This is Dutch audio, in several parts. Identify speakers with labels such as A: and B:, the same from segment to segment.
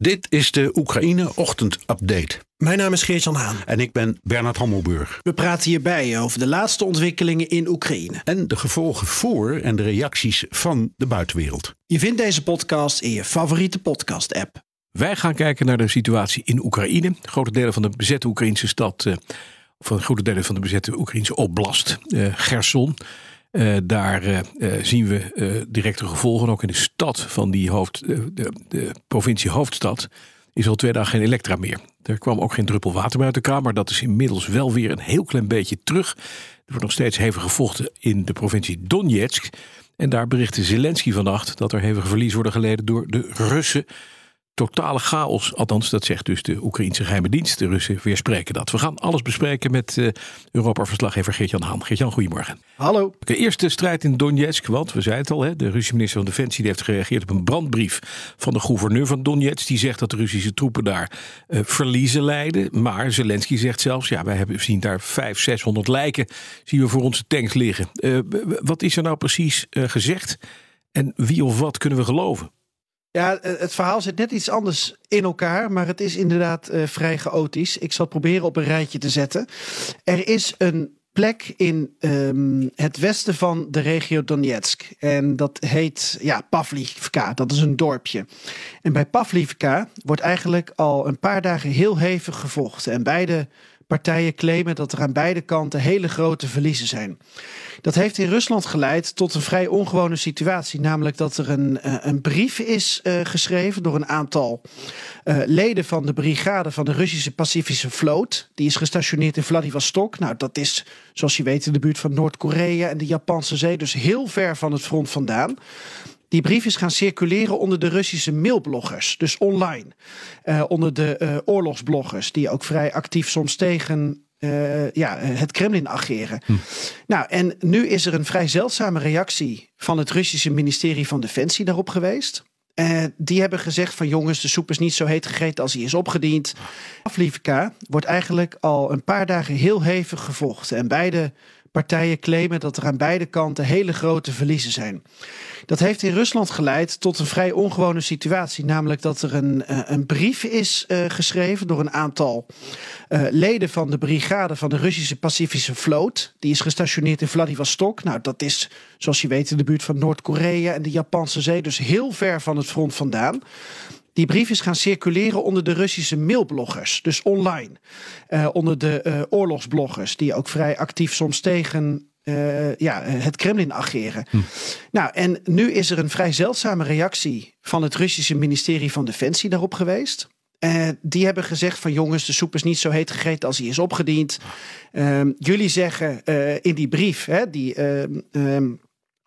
A: Dit is de Oekraïne Ochtend Update.
B: Mijn naam is Geert-Jan Haan.
A: En ik ben Bernard Hammelburg.
B: We praten hierbij over de laatste ontwikkelingen in Oekraïne.
A: En de gevolgen voor en de reacties van de buitenwereld.
B: Je vindt deze podcast in je favoriete podcast-app.
C: Wij gaan kijken naar de situatie in Oekraïne. Grote delen van de bezette Oekraïnse stad, uh, of een grote delen van de bezette Oekraïnse oblast, uh, Gerson. Uh, daar uh, uh, zien we directe gevolgen. Ook in de stad van die hoofd, de, de, provincie hoofdstad is al twee dagen geen elektra meer. Er kwam ook geen druppel water meer uit de kraan, maar dat is inmiddels wel weer een heel klein beetje terug. Er wordt nog steeds hevig gevochten in de provincie Donetsk. En daar berichtte Zelensky vannacht dat er hevige verlies worden geleden door de Russen totale chaos. Althans, dat zegt dus de Oekraïnse geheime dienst. De Russen weerspreken dat. We gaan alles bespreken met uh, Europa-verslaggever Geert-Jan Haan. Geert-Jan, goedemorgen.
B: Hallo.
C: De eerste strijd in Donetsk, want we zeiden het al, hè, de Russische minister van Defensie heeft gereageerd op een brandbrief van de gouverneur van Donetsk. Die zegt dat de Russische troepen daar uh, verliezen lijden. Maar Zelensky zegt zelfs, ja, wij hebben, zien daar 500, 600 lijken zien we voor onze tanks liggen. Uh, wat is er nou precies gezegd? En wie of wat kunnen we geloven?
B: Ja, het verhaal zit net iets anders in elkaar, maar het is inderdaad uh, vrij chaotisch. Ik zal het proberen op een rijtje te zetten. Er is een plek in um, het westen van de regio Donetsk. En dat heet ja, Pavlivka. Dat is een dorpje. En bij Pavlivka wordt eigenlijk al een paar dagen heel hevig gevochten. En beide partijen claimen dat er aan beide kanten hele grote verliezen zijn. Dat heeft in Rusland geleid tot een vrij ongewone situatie. Namelijk dat er een, uh, een brief is uh, geschreven door een aantal uh, leden van de brigade van de Russische Pacifische Vloot. Die is gestationeerd in Vladivostok. Nou, dat is, zoals je weet, in de buurt van Noord-Korea en de Japanse zee. Dus heel ver van het front vandaan. Die brief is gaan circuleren onder de Russische mailbloggers, dus online. Uh, onder de uh, oorlogsbloggers, die ook vrij actief soms tegen uh, ja, het Kremlin ageren. Hm. Nou, en nu is er een vrij zeldzame reactie van het Russische ministerie van Defensie daarop geweest. Uh, die hebben gezegd van jongens, de soep is niet zo heet gegeten als hij is opgediend. Aflivka wordt eigenlijk al een paar dagen heel hevig gevochten. En beide partijen claimen dat er aan beide kanten hele grote verliezen zijn. Dat heeft in Rusland geleid tot een vrij ongewone situatie. Namelijk dat er een, uh, een brief is uh, geschreven door een aantal uh, leden van de brigade van de Russische Pacifische Vloot. Die is gestationeerd in Vladivostok. Nou, dat is, zoals je weet, in de buurt van Noord-Korea en de Japanse zee. Dus heel ver van het front vandaan. Die brief is gaan circuleren onder de Russische mailbloggers, dus online. Uh, onder de uh, oorlogsbloggers, die ook vrij actief soms tegen uh, ja, het Kremlin ageren. Hm. Nou, en nu is er een vrij zeldzame reactie van het Russische ministerie van Defensie daarop geweest. Uh, die hebben gezegd van jongens, de soep is niet zo heet gegeten als hij is opgediend. Uh, jullie zeggen in die brief, hè, die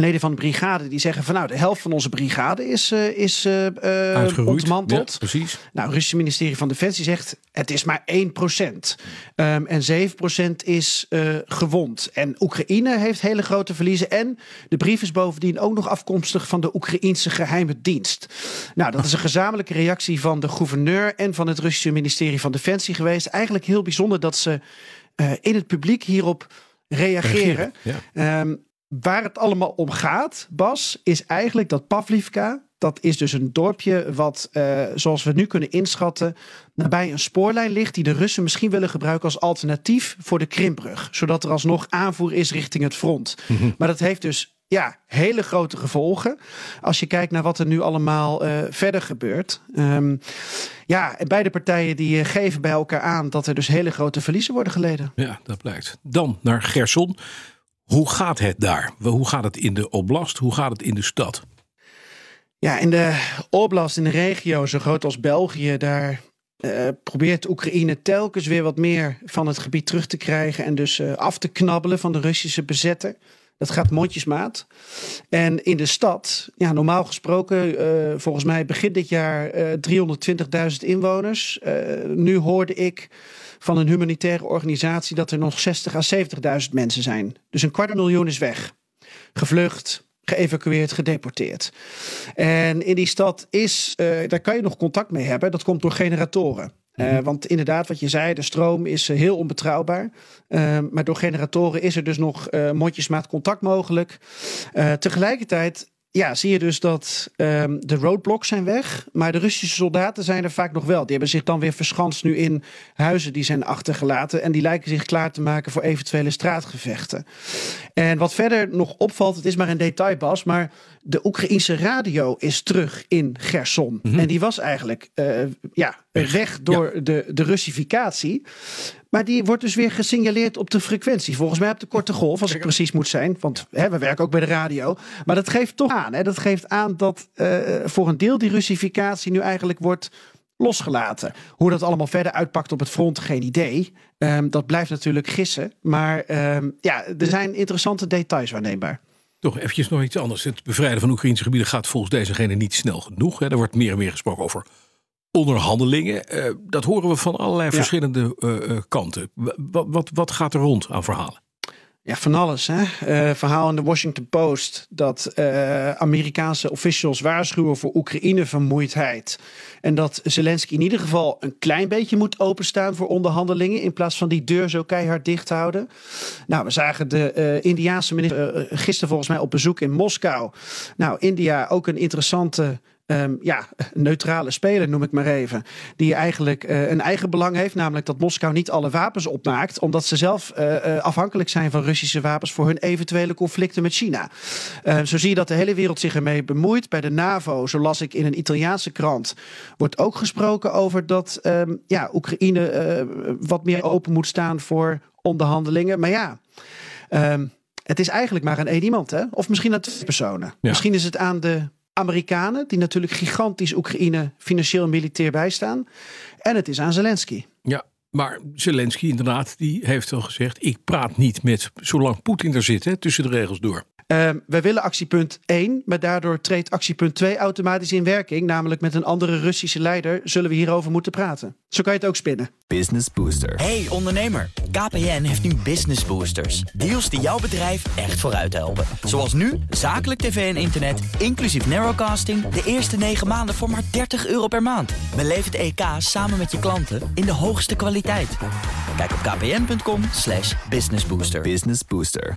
B: leden van de brigade die zeggen van nou de helft van onze brigade is, uh, is uh, ontmanteld.
C: Ja, precies.
B: Nou, het Russische ministerie van Defensie zegt het is maar 1%. Um, en 7% is uh, gewond. En Oekraïne heeft hele grote verliezen. En de brief is bovendien ook nog afkomstig van de Oekraïense geheime dienst. Nou, dat is een gezamenlijke reactie van de gouverneur en van het Russische ministerie van Defensie geweest. Eigenlijk heel bijzonder dat ze in het publiek hierop reageren. reageren ja. um, Waar het allemaal om gaat, Bas, is eigenlijk dat Pavlivka, dat is dus een dorpje wat, uh, zoals we nu kunnen inschatten, nabij een spoorlijn ligt die de Russen misschien willen gebruiken als alternatief voor de Krimbrug. Zodat er alsnog aanvoer is richting het front. Mm -hmm. Maar dat heeft dus ja, hele grote gevolgen. Als je kijkt naar wat er nu allemaal uh, verder gebeurt. Um, ja, beide partijen die geven bij elkaar aan dat er dus hele grote verliezen worden geleden.
C: Ja, dat blijkt. Dan naar Gerson. Hoe gaat het daar? Hoe gaat het in de oblast? Hoe gaat het in de stad?
B: Ja, in de oblast, in de regio zo groot als België, daar uh, probeert Oekraïne telkens weer wat meer van het gebied terug te krijgen en dus uh, af te knabbelen van de Russische bezetter. Dat gaat mondjesmaat. En in de stad, ja, normaal gesproken, uh, volgens mij begin dit jaar 320.000 inwoners. nu hoorde ik van een humanitaire organisatie dat er nog 60 à 70.000 mensen zijn. Dus een kwart miljoen is weg. Gevlucht, geëvacueerd, gedeporteerd. En in die stad is, daar kan je nog contact mee hebben. Dat komt door generatoren. Uh, want inderdaad, wat je zei, de stroom is heel onbetrouwbaar. Uh, maar door generatoren is er dus nog mondjesmaat contact mogelijk. tegelijkertijd ja, zie je dus dat um, de roadblocks zijn weg. Maar de Russische soldaten zijn er vaak nog wel. Die hebben zich dan weer verschanst nu in huizen die zijn achtergelaten. En die lijken zich klaar te maken voor eventuele straatgevechten. En wat verder nog opvalt, het is maar een detail Bas, maar de Oekraïense radio is terug in Gerson. Mm -hmm. En die was eigenlijk uh, ja, weg door ja. de, de Russificatie. Maar die wordt dus weer gesignaleerd op de frequentie. Volgens mij op de korte golf, als het precies moet zijn. Want hè, we werken ook bij de radio. Maar dat geeft toch aan. Hè, dat geeft aan dat uh, voor een deel die Russificatie nu eigenlijk wordt losgelaten. Hoe dat allemaal verder uitpakt op het front, geen idee. Um, dat blijft natuurlijk gissen. Maar um, ja, er zijn interessante details waarneembaar.
C: Toch eventjes nog iets anders. Het bevrijden van Oekraïnse gebieden gaat volgens dezegene niet snel genoeg. Hè. Er wordt meer en meer gesproken over onderhandelingen. Uh, dat horen we van allerlei ja. verschillende uh, uh, kanten. Wat, wat, wat gaat er rond aan verhalen?
B: Ja, van alles. Hè? Uh, verhaal in de Washington Post dat uh, Amerikaanse officials waarschuwen voor Oekraïne-vermoeidheid. En dat Zelensky in ieder geval een klein beetje moet openstaan voor onderhandelingen. In plaats van die deur zo keihard dicht houden. Nou, we zagen de uh, Indiaanse minister gisteren volgens mij op bezoek in Moskou. Nou, India ook een interessante Um, ja, neutrale speler noem ik maar even. Die eigenlijk uh, een eigen belang heeft. Namelijk dat Moskou niet alle wapens opmaakt. Omdat ze zelf uh, uh, afhankelijk zijn van Russische wapens voor hun eventuele conflicten met China. zo zie je dat de hele wereld zich ermee bemoeit. Bij de NAVO, zo las ik in een Italiaanse krant, wordt ook gesproken over dat um, ja, Oekraïne wat meer open moet staan voor onderhandelingen. Maar ja. Um, het is eigenlijk maar aan één iemand, hè? Of misschien aan twee personen. Ja. Misschien is het aan de Amerikanen, die natuurlijk gigantisch Oekraïne financieel en militair bijstaan. En het is aan Zelensky.
C: Ja, maar Zelensky inderdaad, die heeft al gezegd: ik praat niet met zolang Poetin er zit, hè, tussen de regels door.
B: Uh, wij willen actiepunt 1, maar daardoor treedt actiepunt 2 automatisch in werking. Namelijk met een andere Russische leider zullen we hierover moeten praten. Zo kan je het ook spinnen.
D: Business Booster. Hey ondernemer, KPN heeft nu Business Boosters. Deals die jouw bedrijf echt vooruit helpen. Zoals nu, zakelijk tv en internet, inclusief narrowcasting... de eerste 9 maanden voor maar 30 euro per maand. Beleef het EK samen met je klanten in de hoogste kwaliteit. Kijk op kpn.com slash businessbooster.
E: Business Booster.